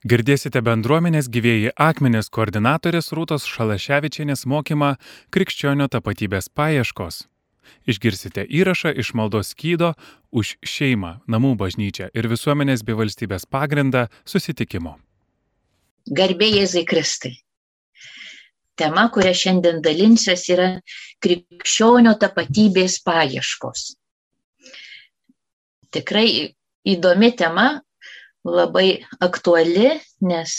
Girdėsite bendruomenės gyvėjai akmenės koordinatorės Rūtos Šalaševičianės mokymą Krikščionio tapatybės paieškos. Išgirsite įrašą iš maldos skydo už šeimą, namų bažnyčią ir visuomenės bei valstybės pagrindą susitikimo. Garbė Jėzai Kristai. Tema, kurią šiandien dalinsiuos, yra krikščionio tapatybės paieškos. Tikrai įdomi tema, labai aktuali, nes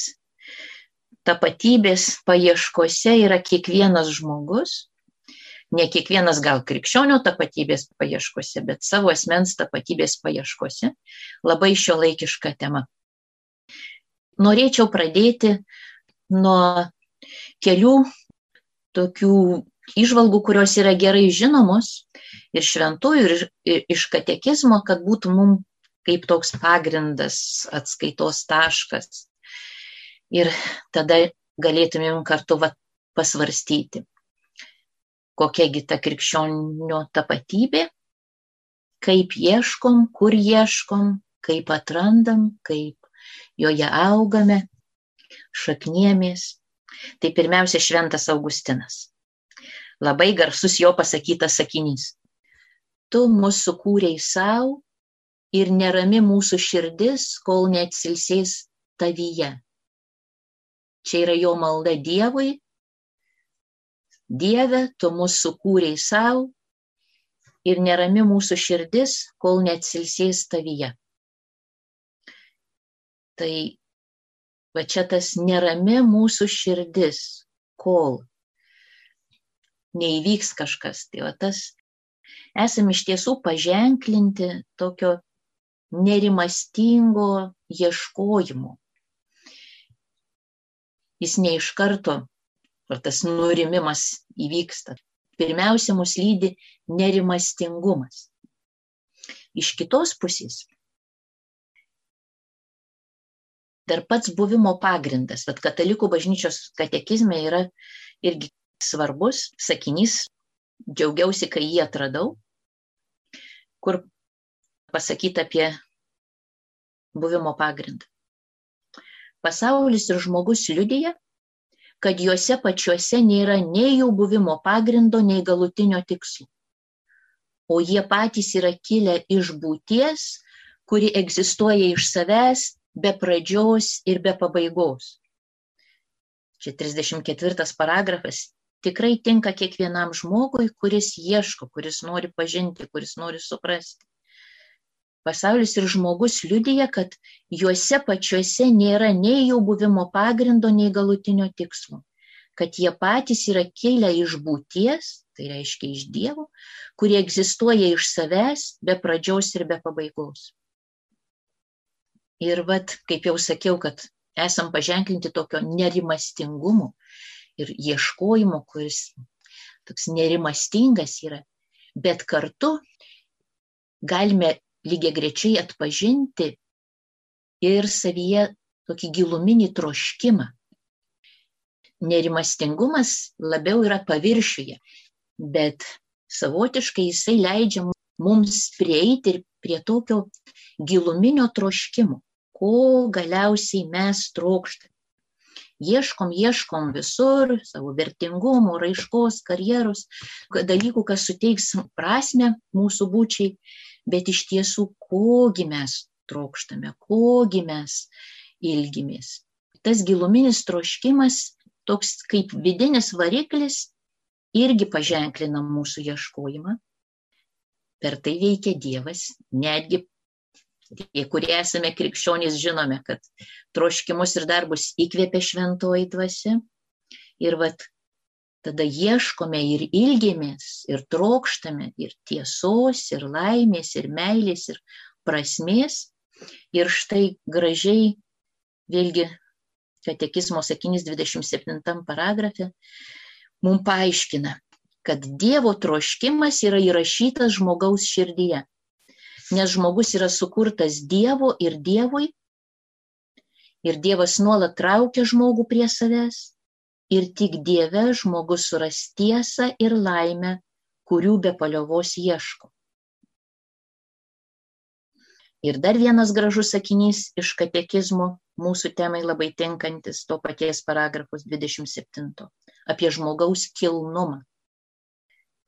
tapatybės paieškose yra kiekvienas žmogus ne kiekvienas gal krikščionio tapatybės paieškose, bet savo asmens tapatybės paieškose. Labai šio laikiška tema. Norėčiau pradėti nuo kelių tokių išvalgų, kurios yra gerai žinomos ir šventųjų, ir iš katekizmo, kad būtų mums kaip toks pagrindas, atskaitos taškas. Ir tada galėtumėm kartu va, pasvarstyti kokiagi ta krikščionio tapatybė, kaip ieškom, kur ieškom, kaip atrandam, kaip joje augame, šakniemės. Tai pirmiausia šventas Augustinas. Labai garsus jo pasakytas sakinys. Tu mūsų kūrei savo ir nerami mūsų širdis, kol neatsilsės tavyje. Čia yra jo malda Dievui Dieve, tu mus sukūrei savo ir nerami mūsų širdis, kol neatsilsės tavyje. Tai va čia tas nerami mūsų širdis, kol neįvyks kažkas. Tai va tas esame iš tiesų paženklinti tokio nerimastingo ieškojimo. Jis ne iš karto ar tas nurimimas įvyksta. Pirmiausia, mus lydi nerimastingumas. Iš kitos pusės, dar pats buvimo pagrindas, bet katalikų bažnyčios katekizme yra irgi svarbus sakinys, džiaugiausi, kai jį atradau, kur pasakyta apie buvimo pagrindą. Pasaulis ir žmogus liudyja, kad juose pačiuose nėra nei jų buvimo pagrindo, nei galutinio tikslo. O jie patys yra kilę iš būties, kuri egzistuoja iš savęs be pradžios ir be pabaigos. Čia 34 paragrafas tikrai tinka kiekvienam žmogui, kuris ieško, kuris nori pažinti, kuris nori suprasti. Pasaulis ir žmogus liudyja, kad juose pačiuose nėra nei jų buvimo pagrindo, nei galutinio tikslo. Kad jie patys yra kilę iš būties, tai reiškia iš Dievo, kurie egzistuoja iš savęs be pradžios ir be pabaigos. Ir vad, kaip jau sakiau, kad esam paženklinti tokio nerimastingumo ir ieškojimo, kuris toks nerimastingas yra, bet kartu galime lygiai grečiai atpažinti ir savyje tokį giluminį troškimą. Nerimastingumas labiau yra paviršiuje, bet savotiškai jisai leidžia mums prieiti ir prie tokio giluminio troškimo, ko galiausiai mes trokštame. Ieškom, ieškom visur savo vertingumo, raiškos, karjeros, dalykų, kas suteiks prasme mūsų būčiai, bet iš tiesų, kogi mes trokštame, kogi mes ilgimės. Tas giluminis troškimas, toks kaip vidinis variklis, irgi paženklina mūsų ieškojimą. Per tai veikia Dievas, netgi tie, kurie esame krikščionys, žinome, kad troškimus ir darbus įkvėpia šventoji dvasia. Ir vat tada ieškome ir ilgėmės, ir trokštame, ir tiesos, ir laimės, ir meilės, ir prasmės. Ir štai gražiai, vėlgi, katekizmo sakinys 27 paragrafe, mums paaiškina, kad Dievo troškimas yra įrašytas žmogaus širdyje. Nes žmogus yra sukurtas Dievo ir Dievui. Ir Dievas nuolat traukia žmogų prie savęs ir tik Dieve žmogus suras tiesą ir laimę, kurių be paliovos ieško. Ir dar vienas gražus sakinys iš katekizmo, mūsų temai labai tinkantis, to paties paragrafus 27, apie žmogaus kilnumą.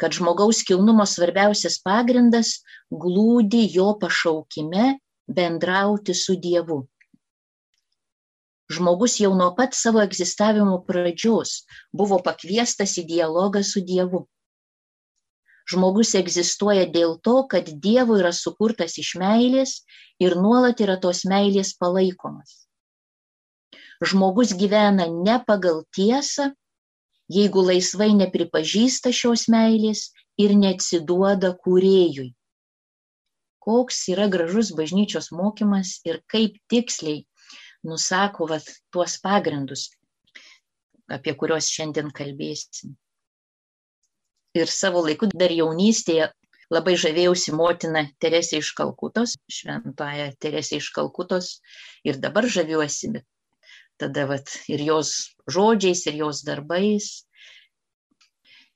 Kad žmogaus kilnumo svarbiausias pagrindas glūdi jo pašaukime bendrauti su Dievu. Žmogus jau nuo pat savo egzistavimo pradžios buvo pakviestas į dialogą su Dievu. Žmogus egzistuoja dėl to, kad Dievo yra sukurtas iš meilės ir nuolat yra tos meilės palaikomas. Žmogus gyvena ne pagal tiesą, jeigu laisvai nepripažįsta šios meilės ir neatsiduoda kūrėjui. Koks yra gražus bažnyčios mokymas ir kaip tiksliai nusako vat, tuos pagrindus, apie kuriuos šiandien kalbėsim. Ir savo laiku dar jaunystėje labai žavėjausi motina Teresė iš Kalkutos, šventąją Teresė iš Kalkutos ir dabar žaviuosi, bet tada vat, ir jos žodžiais, ir jos darbais.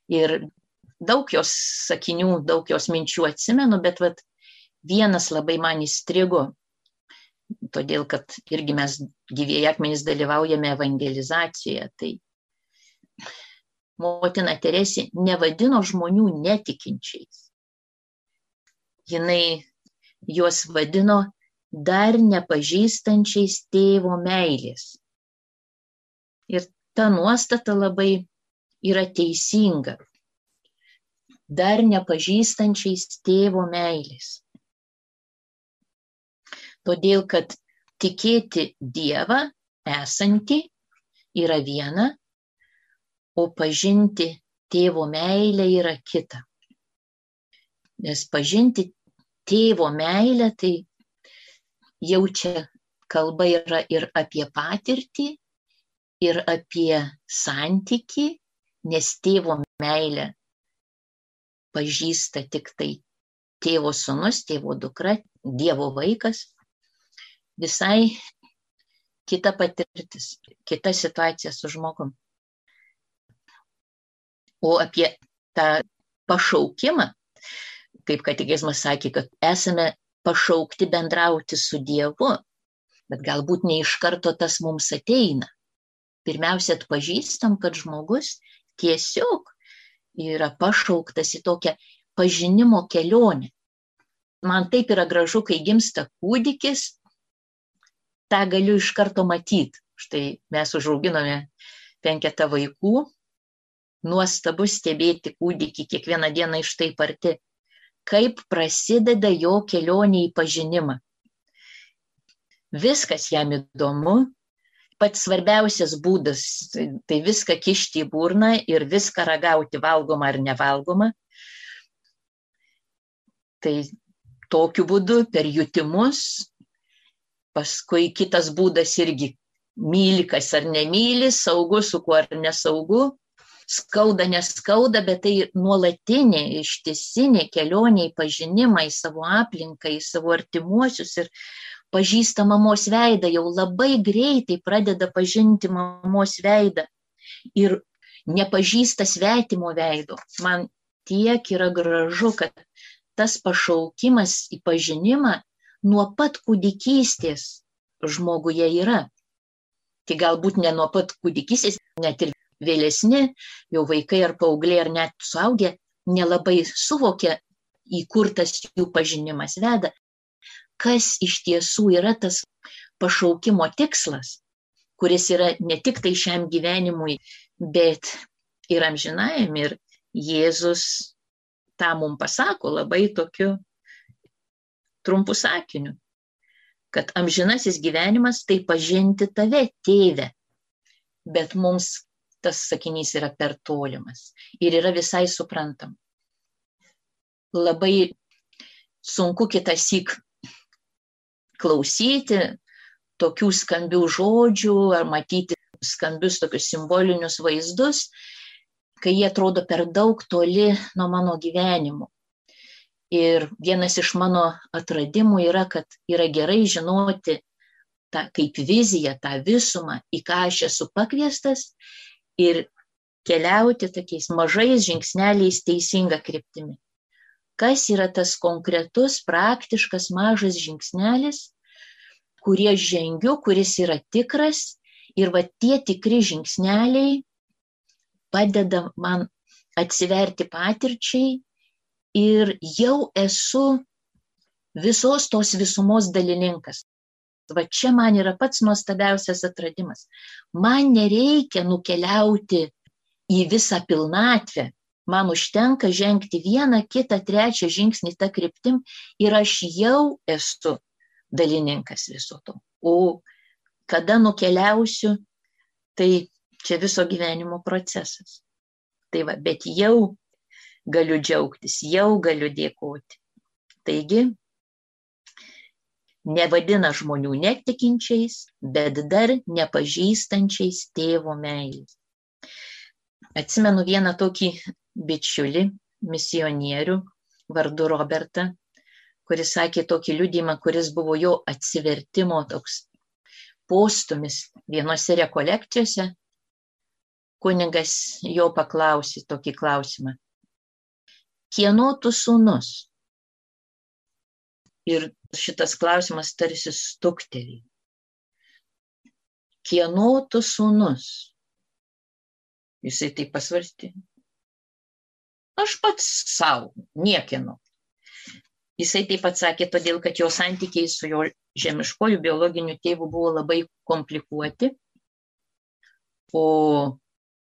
Ir daug jos sakinių, daug jos minčių atsimenu, bet vat, vienas labai man įstrigo todėl kad irgi mes gyvėjai akmenys dalyvaujame evangelizacijoje. Tai motina Teresė nevadino žmonių netikinčiais. Jinai juos vadino dar nepažįstančiais tėvo meilės. Ir ta nuostata labai yra teisinga. Dar nepažįstančiais tėvo meilės. Todėl, kad tikėti Dievą esantį yra viena, o pažinti tėvo meilę yra kita. Nes pažinti tėvo meilę, tai jau čia kalba yra ir apie patirtį, ir apie santyki, nes tėvo meilę pažįsta tik tai tėvo sunus, tėvo dukra, Dievo vaikas visai kita patirtis, kita situacija su žmogum. O apie tą pašaukimą, kaip katekizmas sakė, kad esame pašaukti bendrauti su Dievu, bet galbūt ne iš karto tas mums ateina. Pirmiausia, atpažįstam, kad žmogus tiesiog yra pašauktas į tokią pažinimo kelionę. Man taip yra gražu, kai gimsta kūdikis tą galiu iš karto matyti. Štai mes užauginome penketą vaikų, nuostabu stebėti kūdikį kiekvieną dieną iš taip arti, kaip prasideda jo kelionė į pažinimą. Viskas jam įdomu, pats svarbiausias būdas tai, viską kišti į burną ir viską ragauti valgoma ar nevalgoma. Tai tokiu būdu per jutimus paskui kitas būdas irgi myli, kas ar nemyli, saugu, su kuo ar nesaugu, skauda, neskauda, bet tai nuolatinė, ištisinė kelionė į pažinimą, į savo aplinką, į savo artimuosius ir pažįsta mamos veidą, jau labai greitai pradeda pažinti mamos veidą ir nepažįsta svetimo veido. Man tiek yra gražu, kad tas pašaukimas į pažinimą nuo pat kūdikystės žmoguje yra. Tai galbūt ne nuo pat kūdikystės, net ir vėlesni, jau vaikai ar paaugliai ar net suaugę nelabai suvokia, į kur tas jų pažinimas veda, kas iš tiesų yra tas pašaukimo tikslas, kuris yra ne tik tai šiam gyvenimui, bet ir amžinajam. Ir Jėzus tą mums pasako labai tokiu trumpu sakiniu, kad amžinasis gyvenimas tai pažinti tave, tėvę. Bet mums tas sakinys yra per tolimas ir yra visai suprantam. Labai sunku kitas įk klausyti tokių skambių žodžių ar matyti skambius tokius simbolinius vaizdus, kai jie atrodo per daug toli nuo mano gyvenimo. Ir vienas iš mano atradimų yra, kad yra gerai žinoti tą kaip viziją, tą visumą, į ką aš esu pakviestas ir keliauti tokiais mažais žingsneliais teisinga kryptimi. kas yra tas konkretus, praktiškas, mažas žingsnelis, kurį aš žengiu, kuris yra tikras ir va tie tikri žingsneliai padeda man atsiverti patirčiai ir jau esu visos tos visumos dalininkas. Va čia man yra pats nuostabiausias atradimas. Man nereikia nukeliauti į visą pilnatvę. Man užtenka žengti vieną, kitą, trečią žingsnį tą kryptim ir aš jau esu dalininkas viso to. O kada nukeliausiu, tai čia viso gyvenimo procesas. Tai va, bet jau galiu džiaugtis, jau galiu dėkoti. Taigi, nevadina žmonių netikinčiais, bet dar nepažįstančiais tėvo meilės. Atsimenu vieną tokį bičiulį, misionierių, vardu Robertą, kuris sakė tokį liudymą, kuris buvo jo atsivertimo toks postumis vienose rekolekcijose. Kuningas jo paklausė tokį klausimą. Kieno tu sūnus? Ir šitas klausimas tarsi stuktelį. Kieno tu sūnus? Jisai tai pasvarstė. Aš pats savo, niekino. Jisai taip pat sakė, todėl kad jo santykiai su jo žemiškojų biologiniu tėvu buvo labai komplikuoti, o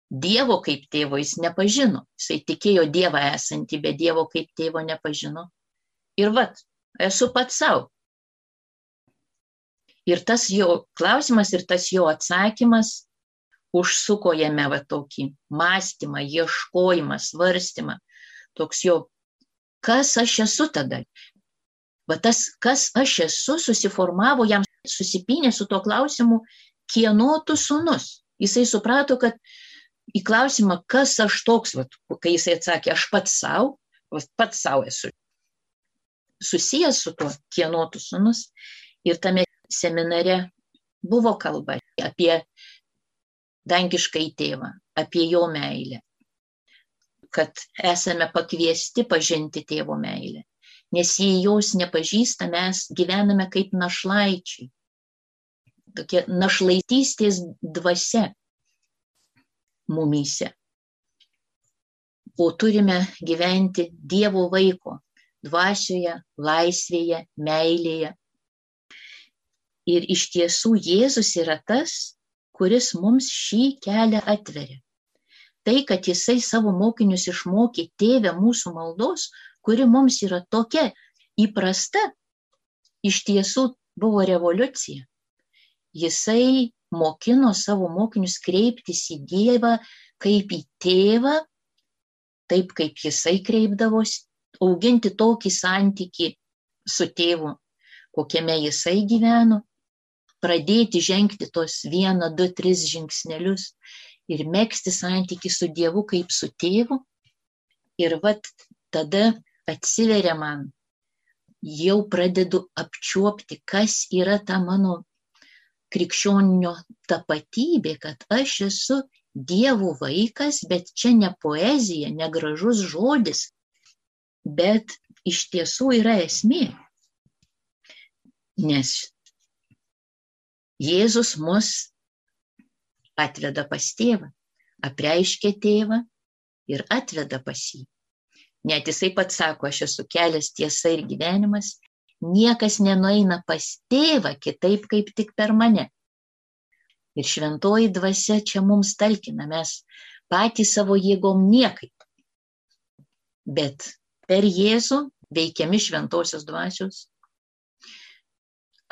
Dievo kaip tėvo jis nepažino. Jisai tikėjo Dievą esantį, bet Dievo kaip tėvo nepažino. Ir vat, esu pats savo. Ir tas jo klausimas ir tas jo atsakymas užsuko jame va tokį mąstymą, ieškojimą, svarstymą. Toks jo, kas aš esu tada. Va tas, kas aš esu, susiformavo jam, susipinė su tuo klausimu, kieno tu sunus. Jisai suprato, kad į klausimą, kas aš toks, va, kai jisai atsakė, aš pats savo, pats savo esu susijęs su tuo, kieno tu sunus. Ir tame seminare buvo kalba apie dangiškai tėvą, apie jo meilę, kad esame pakviesti pažinti tėvo meilę. Nes jei jos nepažįsta, mes gyvename kaip našlaičiai. Tokia našlaitystės dvasia mumyse. O turime gyventi Dievo vaiko dvasioje, laisvėje, meilėje. Ir iš tiesų Jėzus yra tas, kuris mums šį kelią atveria. Tai, kad jisai savo mokinius išmokė tėvę mūsų maldos, kuri mums yra tokia įprasta, iš tiesų buvo revoliucija. Jisai mokino savo mokinius kreiptis į Dievą kaip į tėvą, taip kaip jisai kreipdavosi, auginti tokį santyki su tėvu, kokiame jisai gyveno, pradėti žengti tos vieną, du, tris žingsnelius ir mėgsti santyki su Dievu kaip su tėvu. Ir vat tada atsiveria man, jau pradedu apčiuopti, kas yra ta mano krikščionio tapatybė, kad aš esu Dievo vaikas, bet čia ne poezija, ne gražus žodis, bet iš tiesų yra esmė. Nes Jėzus mus atveda pas tėvą, apreiškia tėvą ir atveda pas jį. Net jisai pats sako, aš esu kelias tiesa ir gyvenimas, niekas nenueina pas tėvą kitaip kaip tik per mane. Ir šventoji dvasia čia mums talkina, mes patys savo jėgom niekaip. Bet per Jėzų veikiami šventosios dvasios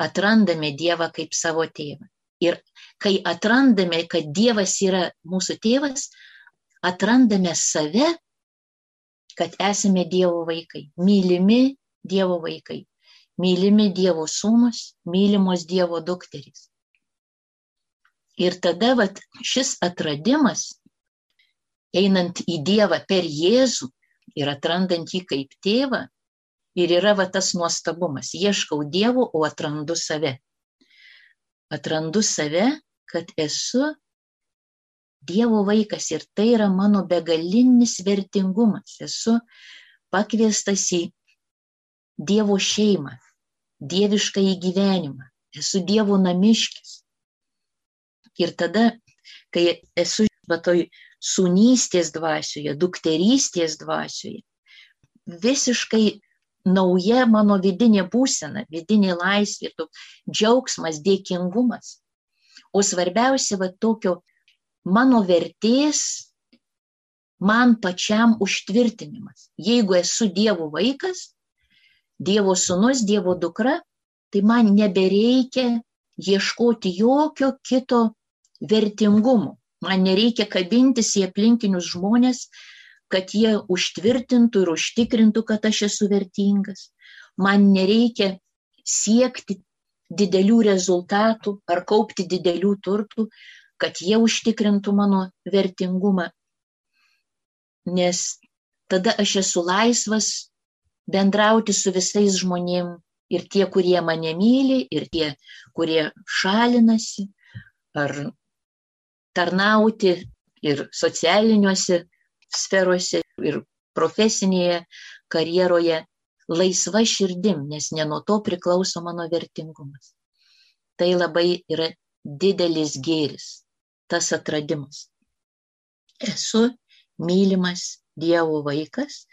atrandame Dievą kaip savo tėvą. Ir kai atrandame, kad Dievas yra mūsų tėvas, atrandame save, kad esame Dievo vaikai, mylimi Dievo vaikai, mylimi Dievo sūnus, mylimos Dievo dukterys. Ir tada vat, šis atradimas, einant į Dievą per Jėzų ir atrandant jį kaip tėvą, Ir yra va tas nuostabumas. Ieškau Dievo, o atrandu save. Atrandu save, kad esu Dievo vaikas ir tai yra mano begalinis vertingumas. Esu pakviestas į Dievo šeimą, dievišką įgyvenimą. Esu Dievo namiškis. Ir tada, kai esu va toj sunystės dvasioje, dukterystės dvasioje, visiškai nauja mano vidinė būsena, vidinė laisvė, džiaugsmas, dėkingumas. O svarbiausia, va tokio mano vertės man pačiam užtvirtinimas. Jeigu esu Dievo vaikas, Dievo sunus, Dievo dukra, tai man nebereikia ieškoti jokio kito vertingumo. Man nereikia kabintis į aplinkinius žmonės, kad jie užtvirtintų ir užtikrintų, kad aš esu vertingas. Man nereikia siekti didelių rezultatų ar kaupti didelių turtų, kad jie užtikrintų mano vertingumą. Nes tada aš esu laisvas bendrauti su visais žmonėmis ir tie, kurie mane myli, ir tie, kurie šalinasi, ar tarnauti ir socialiniuose sferuose, ir profesinėje karjeroje laisva širdim, nes ne nuo to priklauso mano vertingumas. Tai labai yra didelis gėris tas atradimas. Esu mylimas Dievo vaikas,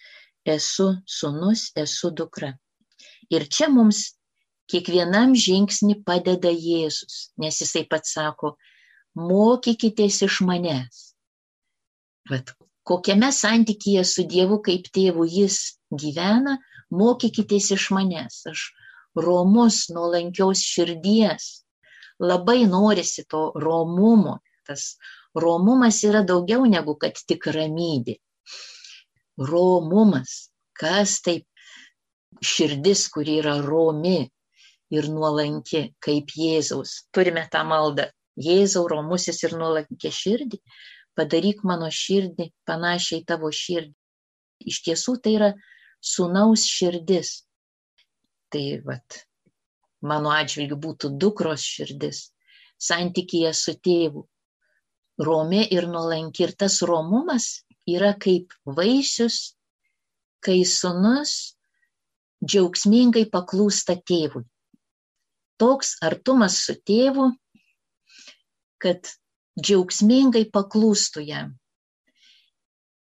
esu sunus, esu dukra. Ir čia mums kiekvienam žingsnį padeda Jėzus, nes jisai pats sako, mokykitės iš manęs. Vat, kokiame santykėje su Dievu kaip tėvu jis gyvena, mokykitės iš manęs. Aš romus, nuolankiaus širdies. Labai norisi to romumo, tas romumas yra daugiau negu kad tik ramybė. Romumas, kas taip širdis, kuri yra romi ir nuolanki, kaip Jėzaus. Turime tą maldą. Jėzau, romusis ir nuolankė širdį, padaryk mano širdį panašiai tavo širdį. Iš tiesų tai yra sunaus širdis. Tai vat, mano atžvilgiu būtų dukros širdis, santykėje su tėvu romi ir nuolanki. Ir tas romumas yra kaip vaisius, kai sunus džiaugsmingai paklūsta tėvui. Toks artumas su tėvu, kad džiaugsmingai paklūstų jam.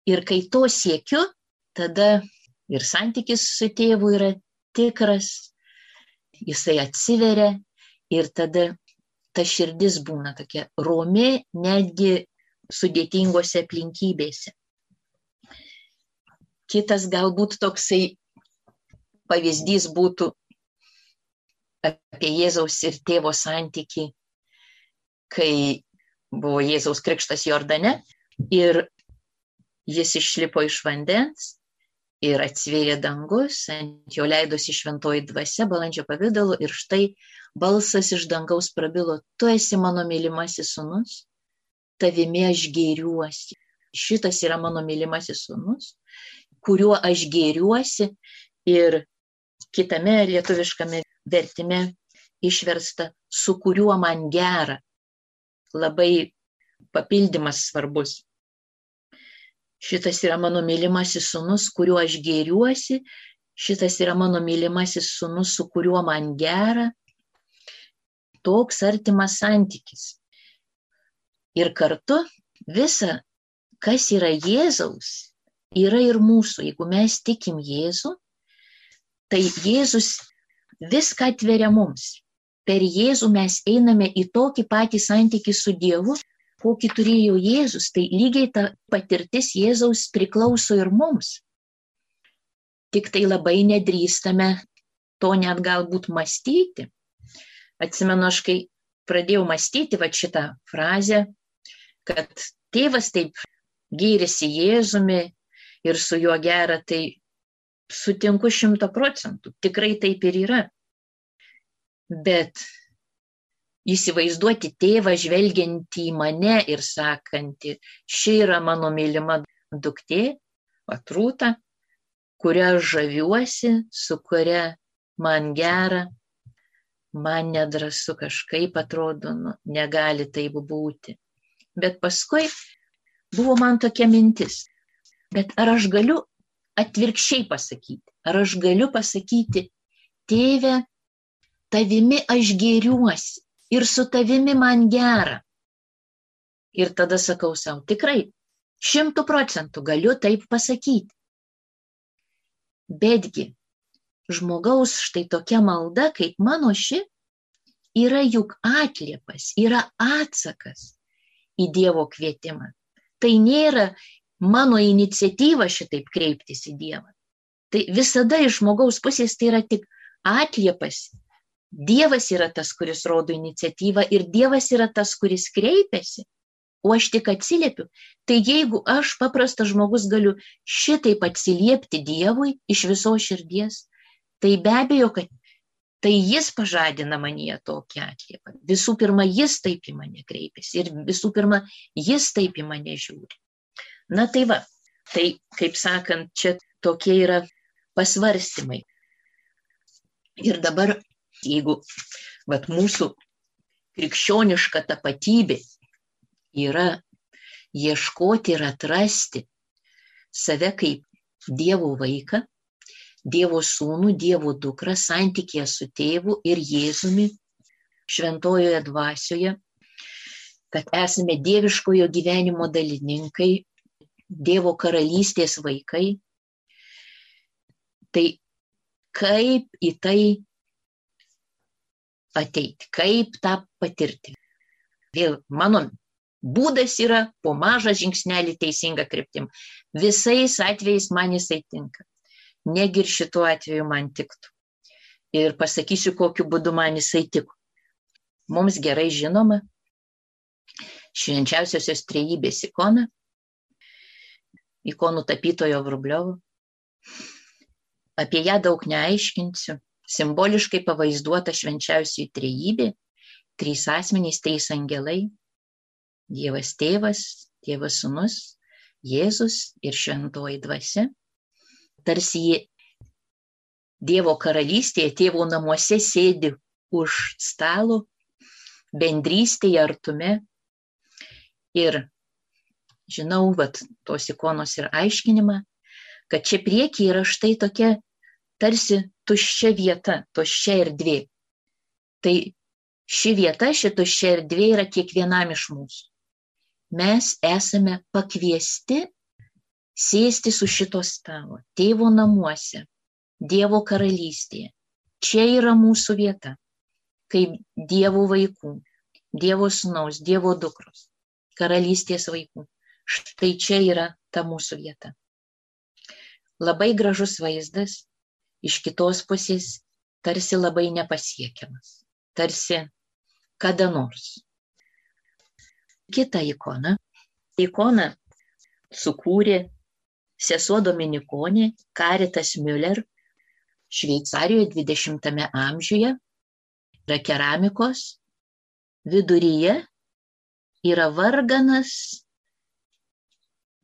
Ir kai to siekiu, tada ir santykis su tėvu yra tikras, jisai atsiveria ir tada ta širdis būna tokia romi netgi sudėtingose aplinkybėse. Kitas galbūt toksai pavyzdys būtų apie Jėzaus ir tėvo santyki, kai buvo Jėzaus krikštas Jordane ir jis išlipo iš vandens ir atsivėrė dangus, ant jo leidosi šventoji dvasia balandžio pavydalu ir štai balsas iš dangaus prabilo, tu esi mano mylimasis sunus, tavimi aš gėriuosi. Šitas yra mano mylimasis sunus, kuriuo aš gėriuosi ir kitame lietuviškame vertime išversta, su kuriuo man gera. Labai papildymas svarbus. Šitas yra mano mylimasis sunus, kuriuo aš gėriuosi, šitas yra mano mylimasis sunus, su kuriuo man gera, toks artimas santykis. Ir kartu visa, kas yra Jėzaus, yra ir mūsų. Jeigu mes tikim Jėzų, tai Jėzus viską atveria mums. Per Jėzų mes einame į tokį patį santykį su Dievu, kokį turėjo Jėzus. Tai lygiai ta patirtis Jėzaus priklauso ir mums. Tik tai labai nedrįstame to net galbūt mąstyti atsimenu, aš kai pradėjau mąstyti va šitą frazę, kad tėvas taip gyrėsi Jėzumi ir su juo gera, tai sutinku šimto procentų, tikrai taip ir yra. Bet įsivaizduoti tėvą žvelgiantį į mane ir sakantį, ši yra mano mylima duktė, atrūta, kurią žaviuosi, su kuria man gera, man nedrasu kažkaip atrodo, nu, negali taip būti. Bet paskui buvo man tokia mintis, bet ar aš galiu atvirkščiai pasakyti? Ar aš galiu pasakyti, tėve, tavimi aš gėriuosi ir su tavimi man gera. Ir tada sakau savo, tikrai, šimtų procentų galiu taip pasakyti. Betgi, žmogaus štai tokia malda, kaip mano ši, yra juk atliepas, yra atsakas į Dievo kvietimą. Tai nėra mano iniciatyva šitaip kreiptis į Dievą. Tai visada iš žmogaus pusės tai yra tik atliepas. Dievas yra tas, kuris rodo iniciatyvą ir Dievas yra tas, kuris kreipiasi o aš tik atsiliepiu, tai jeigu aš paprastas žmogus galiu šitaip atsiliepti Dievui iš viso širdies, tai be abejo, kad tai jis pažadina manyje tokį atliepą. Visų pirma, jis taip į mane kreipiasi ir visų pirma, jis taip į mane žiūri. Na tai va, tai kaip sakant, čia tokie yra pasvarstymai. Ir dabar, jeigu vat, mūsų krikščioniška tapatybė yra ieškoti ir atrasti save kaip Dievo vaiką, Dievo sūnų, Dievo dukrą santykėje su tėvu ir Jėzumi šventojoje dvasioje, kad esame dieviškojo gyvenimo dalininkai, Dievo karalystės vaikai. Tai kaip į tai ateiti, kaip tą patirti. Vėl mano būdas yra po mažą žingsnelį teisinga kryptim. Visais atvejais man jisai tinka. Negi ir šituo atveju man tiktų. Ir pasakysiu, kokiu būdu man jisai tiko. Mums gerai žinoma švenčiausiosios trejybės ikona, ikonų tapytojo Vrubliovo. Apie ją daug neaiškinsiu. Simboliškai pavaizduota švenčiausiai trejybė, trys asmenys, trys angelai, Dievas tėvas, Dievas sunus, Jėzus ir šventoji dvasia. Tarsi jie Dievo karalystėje, tėvo namuose sėdi už stalo, bendrystėje artume. Ir žinau, bet tos ikonos ir aiškinimą, kad čia priekyje yra štai tokia tarsi tuščia vieta, tuščia erdvė. Tai ši vieta, ši tuščia erdvė yra kiekvienam iš mūsų mes esame pakviesti sėsti su šito stalo, tėvo namuose, Dievo karalystėje. Čia yra mūsų vieta, kaip Dievo vaikų, Dievo sunaus, Dievo dukros, karalystės vaikų. Štai čia yra ta mūsų vieta. Labai gražus vaizdas, iš kitos pusės tarsi labai nepasiekiamas, tarsi kada nors kitą ikoną. Ikoną sukūrė sesuo Dominikonė Karitas Müller Šveicarijoje 20-ame amžiuje. Yra keramikos, viduryje yra varganas,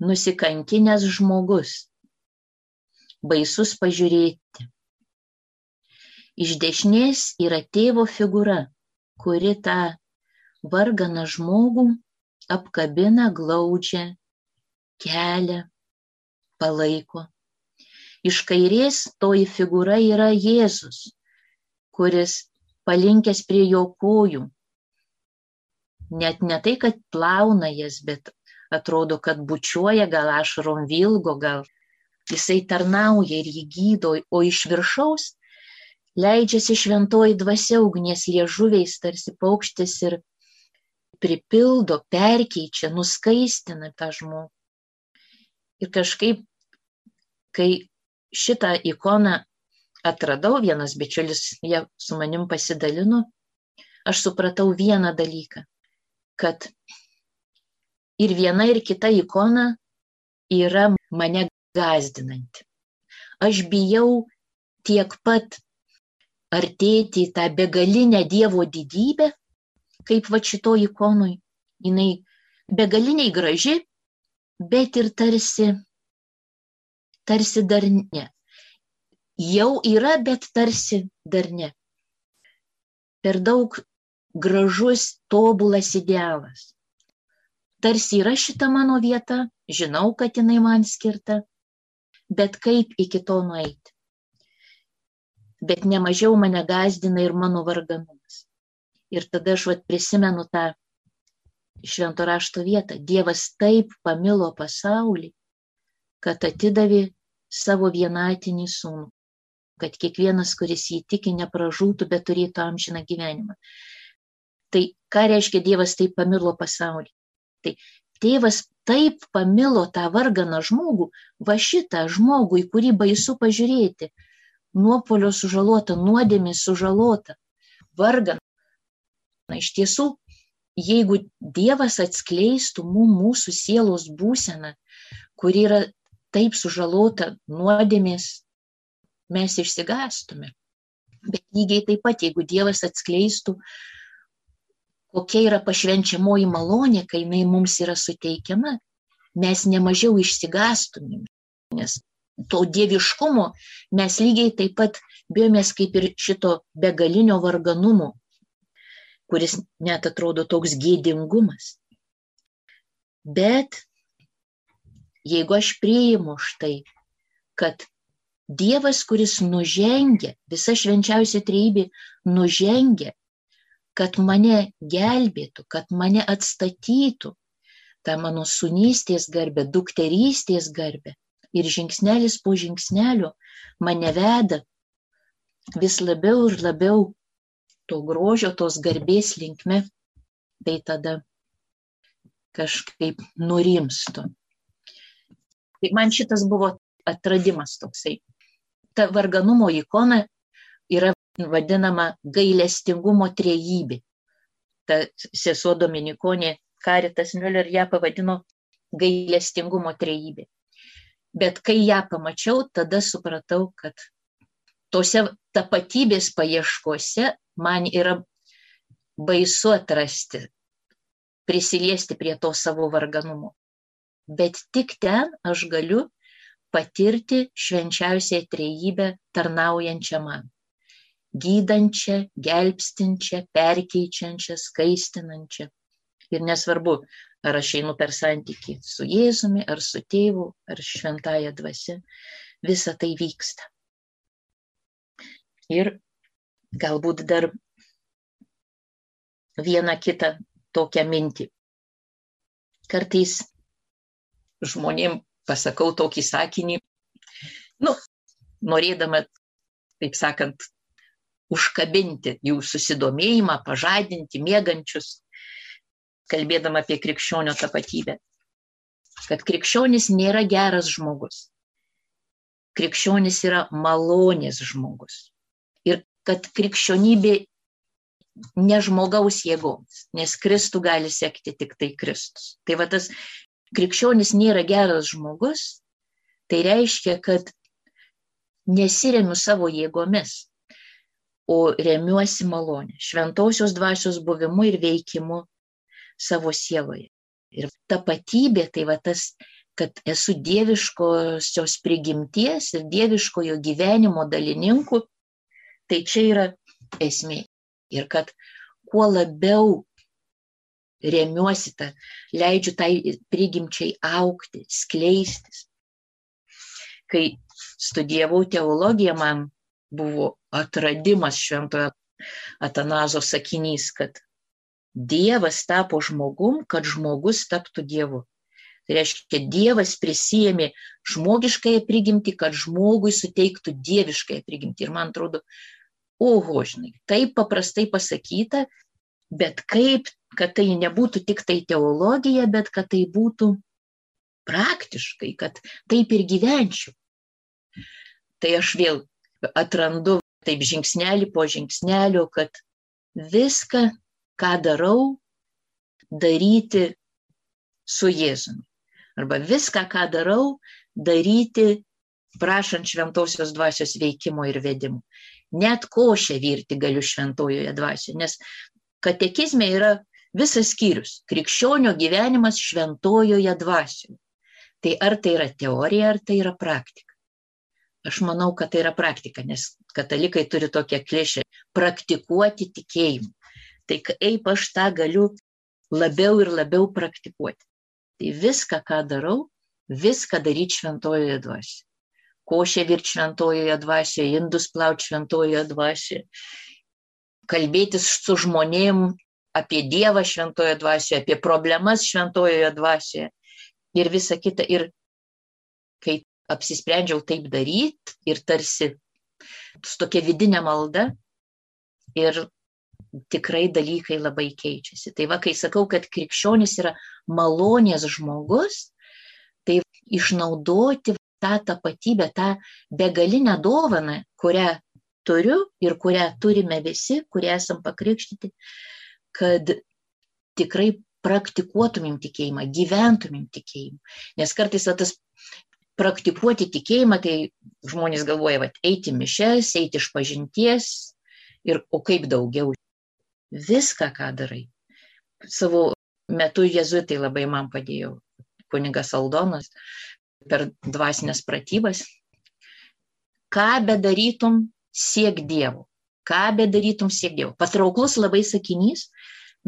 nusikankinęs žmogus, baisus pažiūrėti. Iš dešinės yra tėvo figūra, kuri tą varganą žmogų apkabina glaudžia, kelia, palaiko. Iš kairės toji figūra yra Jėzus, kuris palinkęs prie jo kojų. Net ne tai, kad plauna jas, bet atrodo, kad bučiuoja, gal ašarom vilgo, gal jisai tarnauja ir jį gydo, o iš viršaus leidžiasi šventoji dvasia ugnies liežuviais, tarsi paukštis ir pripildo, perkeičia, nuskaistina tą žmogų. Ir kažkaip, kai šitą ikoną atradau, vienas bičiulis ją su manim pasidalino, aš supratau vieną dalyką, kad ir viena, ir kita ikona yra mane gazdinanti. Aš bijau tiek pat artėti į tą begalinę Dievo didybę, kaip va šito ikonui. Jis begaliniai graži, bet ir tarsi, tarsi dar ne. Jau yra, bet tarsi dar ne. Per daug gražus, tobulas idealas. Tarsi yra šita mano vieta, žinau, kad jinai man skirta, bet kaip iki to nueiti. Bet nemažiau mane gazdina ir mano varganumas. Ir tada aš vat, prisimenu tą švento rašto vietą. Dievas taip pamilo pasaulį, kad atidavė savo vienatinį sūnų, kad kiekvienas, kuris jį tiki, nepražūtų, bet turėtų amžiną gyvenimą. Tai ką reiškia Dievas taip pamilo pasaulį? Tai tėvas taip pamilo tą varganą žmogų, va šitą žmogų, į kurį baisu pažiūrėti, nuopolio sužalota, nuodėmė sužalota, vargan. Na, iš tiesų, jeigu Dievas atskleistų mums mūsų sielos būseną, kuri yra taip sužalota nuodėmės, mes išsigastume. Bet lygiai taip pat, jeigu Dievas atskleistų kokia yra pašvenčiamoji malonė, kai jinai mums yra suteikiama, mes nemažiau išsigastumėm. Nes to dieviškumo mes lygiai taip pat bijomės kaip ir šito begalinio varganumo, kuris net atrodo toks gėdingumas. Bet jeigu aš priimu štai, kad Dievas, kuris nužengia, visa švenčiausia treibė nužengia kad mane gelbėtų, kad mane atstatytų, tą mano sunystės garbę, dukterystės garbę. Ir žingsnelis po žingsnelio mane veda vis labiau ir labiau to grožio, tos garbės linkme, tai tada kažkaip nurimstu. Tai man šitas buvo atradimas toksai. Ta varganumo ikona vadinama gailestingumo trejybė. Ta sesuo Dominikonė Karitas Müller ją pavadino gailestingumo trejybė. Bet kai ją pamačiau, tada supratau, kad tose tapatybės paieškose man yra baisu atrasti, prisiliesti prie to savo varganumo. Bet tik ten aš galiu patirti švenčiausią trejybę tarnaujančią man gydančią, gelbstinčią, perkeičiančią, skaistinančią. Ir nesvarbu, ar aš einu per santyki su Jėzumi, ar su tėvu, ar šventąją dvasia, visa tai vyksta. Ir galbūt dar vieną kitą tokią mintį. Kartais žmonėm pasakau tokį sakinį, nu, norėdama, taip sakant, užkabinti jų susidomėjimą, pažadinti mėgančius, kalbėdama apie krikščionio tapatybę. Kad krikščionis nėra geras žmogus. Krikščionis yra malonės žmogus. Ir kad krikščionybė ne žmogaus jėgoms, nes Kristų gali sekti tik tai Kristus. Tai va tas krikščionis nėra geras žmogus, tai reiškia, kad nesiremiu savo jėgomis, o remiuosi malonė, šventosios dvasios buvimu ir veikimu savo sieloje. Ir tapatybė tai va tas, kad esu dieviškosios prigimties ir dieviškojo gyvenimo dalininku, tai čia yra esmė. Ir kad kuo labiau remiuosi tą, leidžiu tai prigimčiai aukti, skleistis. Kai studijavau teologiją, man buvo atradimas šventojo Atanazo sakinys, kad Dievas tapo žmogum, kad žmogus taptų Dievu. Tai reiškia, Dievas prisijėmė žmogiškąją prigimtį, kad žmogui suteiktų dieviškąją prigimtį. Ir man atrodo, oho, žinai, taip paprastai pasakyta, bet kaip, kad tai nebūtų tik tai teologija, bet kad tai būtų praktiškai, kad taip ir gyvenčiau. Tai aš vėl atrandu taip žingsnelį po žingsnelio, kad viską, ką darau, daryti su Jėzumi. Arba viską, ką darau, daryti prašant šventosios dvasios veikimo ir vedimo. Net košę virti galiu šventojoje dvasioje, nes katekizme yra visas skyrius - krikščionio gyvenimas šventojoje dvasioje. Tai ar tai yra teorija, ar tai yra praktika. Aš manau, kad tai yra praktika, nes katalikai turi tokią klišę - praktikuoti tikėjimą. Tai kaip aš tą galiu labiau ir labiau praktikuoti. Tai viską, ką darau, viską daryti šventojoje dvasioje. košę virti šventojoje dvasioje, indus plauti šventojoje dvasioje, kalbėtis su žmonėm apie Dievą šventojoje dvasioje, apie problemas šventojoje dvasioje ir visa kita. Ir kai apsisprendžiau taip daryti ir tarsi su tokia vidinė malda ir tikrai dalykai labai keičiasi. Tai va, kai sakau, kad krikščionis yra malonės žmogus, tai išnaudoti tą tapatybę, tą begalinę dovaną, kurią turiu ir kurią turime visi, kurie esam pakrikštyti, kad tikrai praktikuotumėm tikėjimą, gyventumėm tikėjimą. Nes kartais va, tas praktikuoti tikėjimą, tai žmonės galvoja, va, eiti mišes, eiti iš pažinties ir o kaip daugiau. Viską, ką darai. Savo metu jezuitai labai man padėjo, kunigas Aldonas, per dvasinės pratybas. Ką bedarytum, siek Dievo. Ką bedarytum, siek Dievo. Patrauklus labai sakinys,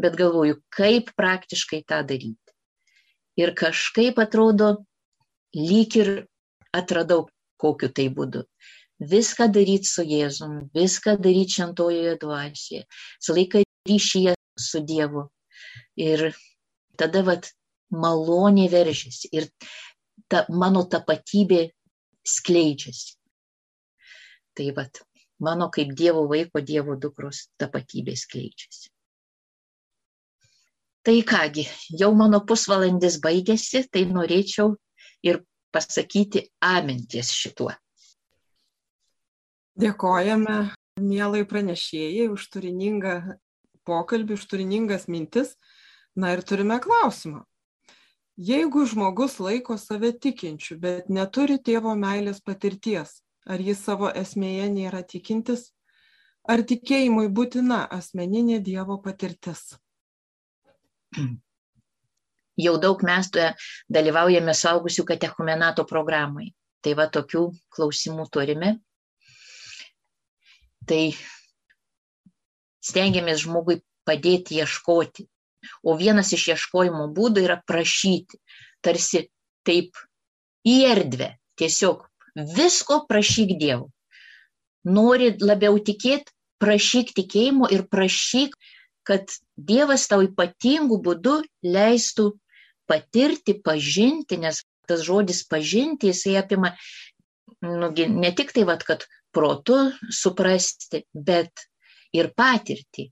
bet galvoju, kaip praktiškai tą daryti. Ir kažkaip atrodo, lyg ir atradau kokiu tai būdu. Viską daryti su Jėzum, viską daryti šentojoje dvasioje, visą laiką ryšyje su Dievu. Ir tada vat malonė veržiasi ir ta mano tapatybė skleidžiasi. Tai vat mano kaip Dievo vaiko, Dievo dukros tapatybė skleidžiasi. Tai kągi, jau mano pusvalandis baigėsi, tai norėčiau ir pasakyti aminties šituo. Dėkojame mielai pranešėjai už turiningą pokalbį, už turiningas mintis. Na ir turime klausimą. Jeigu žmogus laiko save tikinčiu, bet neturi tėvo meilės patirties, ar jis savo esmėje nėra tikintis, ar tikėjimui būtina asmeninė Dievo patirtis? jau daug mes dalyvaujame saugusių katechumenato programai. Tai va tokių klausimų turime. Tai stengiamės žmogui padėti ieškoti. O vienas iš ieškojimo būdų yra prašyti. Tarsi taip į erdvę. Tiesiog visko prašyk Dievų. Nori labiau tikėti, prašyk tikėjimo ir prašyk, kad Dievas tau ypatingų būdų leistų patirti, pažinti, nes tas žodis pažinti, jisai apima nu, ne tik tai, vat, kad protu suprasti, bet ir patirti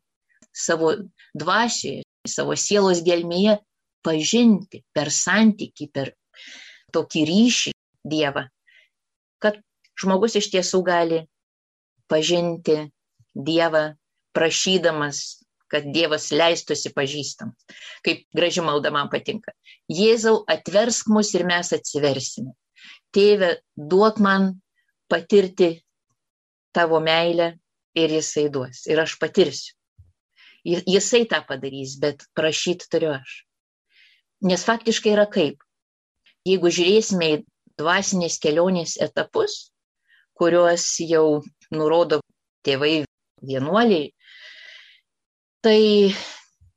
savo dvasioje, savo sielos gelmėje pažinti per santyki, per tokį ryšį Dievą, kad žmogus iš tiesų gali pažinti Dievą prašydamas kad Dievas leistųsi pažįstamas. Kaip graži malda man patinka. Jėzau, atversk mus ir mes atsiversime. Tėve, duok man patirti tavo meilę ir jisai duos. Ir aš patirsiu. Jisai tą padarys, bet prašyti turiu aš. Nes faktiškai yra kaip. Jeigu žiūrėsime į dvasinės kelionės etapus, kuriuos jau nurodo tėvai vienuoliai, Tai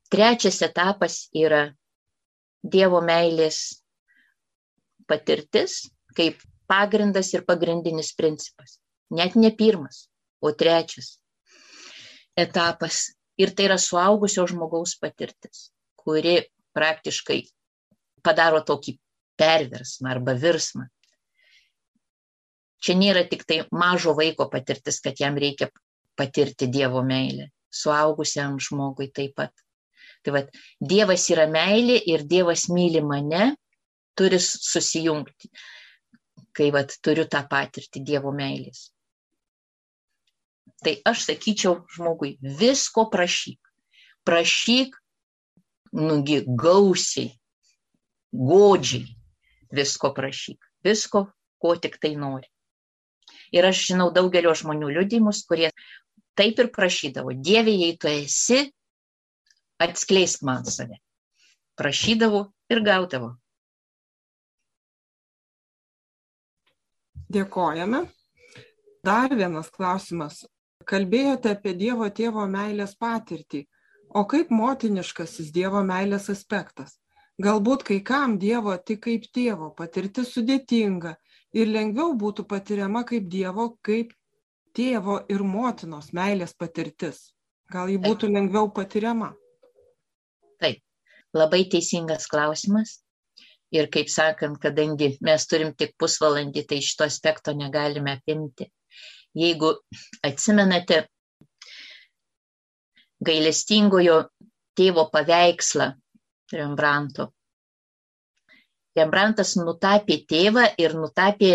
trečias etapas yra Dievo meilės patirtis kaip pagrindas ir pagrindinis principas. Net ne pirmas, o trečias etapas. Ir tai yra suaugusio žmogaus patirtis, kuri praktiškai padaro tokį perversmą arba virsmą. Čia nėra tik tai mažo vaiko patirtis, kad jam reikia patirti Dievo meilę suaugusiam žmogui taip pat. Tai vad, Dievas yra meilė ir Dievas myli mane, turi susijungti, kai vad, turiu tą patirtį Dievo meilės. Tai aš sakyčiau žmogui, visko prašyk. Prašyk, nugi gausiai, godžiai, visko prašyk. Visko, ko tik tai nori. Ir aš žinau daugelio žmonių liudimus, kurie taip ir prašydavo, Dieve, jei tu esi, atskleisk man save. Prašydavo ir gaudavo. Dėkojame. Dar vienas klausimas. Kalbėjote apie Dievo tėvo meilės patirtį. O kaip motiniškasis Dievo meilės aspektas? Galbūt kai kam Dievo tik kaip tėvo patirtis sudėtinga, ir lengviau būtų patiriama kaip Dievo, kaip tėvo ir motinos meilės patirtis. Gal ji būtų lengviau patiriama? Taip, labai teisingas klausimas. Ir kaip sakant, kadangi mes turim tik pusvalandį, tai šito aspekto negalime apimti. Jeigu atsimenate gailestingojo tėvo paveikslą Rembranto, Rembrantas nutapė tėvą ir nutapė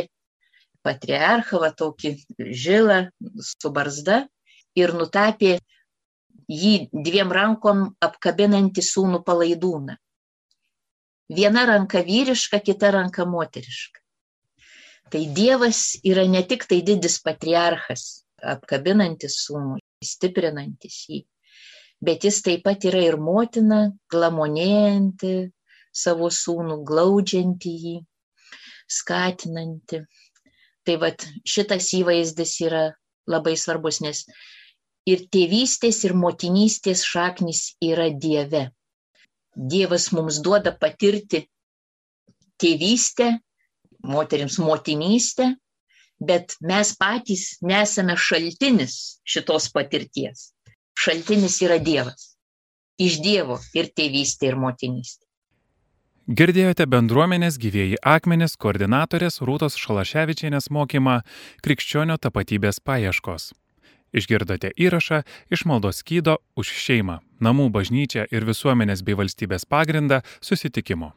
patriarchą, va tokį žilą su barzda ir nutapė jį dviem rankom apkabinantį sūnų palaidūną. Viena ranka vyriška, kita ranka moteriška. Tai Dievas yra ne tik tai didis patriarchas, apkabinantis sūnų, stiprinantis jį, bet jis taip pat yra ir motina, glamonėjanti savo sūnų, glaudžianti jį, skatinanti. Tai vad šitas įvaizdis yra labai svarbus, nes ir tėvystės, ir motinystės šaknis yra Dieve. Dievas mums duoda patirti tėvystę, moteriams motinystę, bet mes patys nesame šaltinis šitos patirties. Šaltinis yra Dievas. Iš Dievo ir tėvystė, ir motinystė. Girdėjote bendruomenės gyvėjai akmenis koordinatorės Rūtos Šalaševičienės mokymą Krikščionio tapatybės paieškos. Išgirdote įrašą iš maldos skydo už šeimą, namų bažnyčią ir visuomenės bei valstybės pagrindą susitikimo.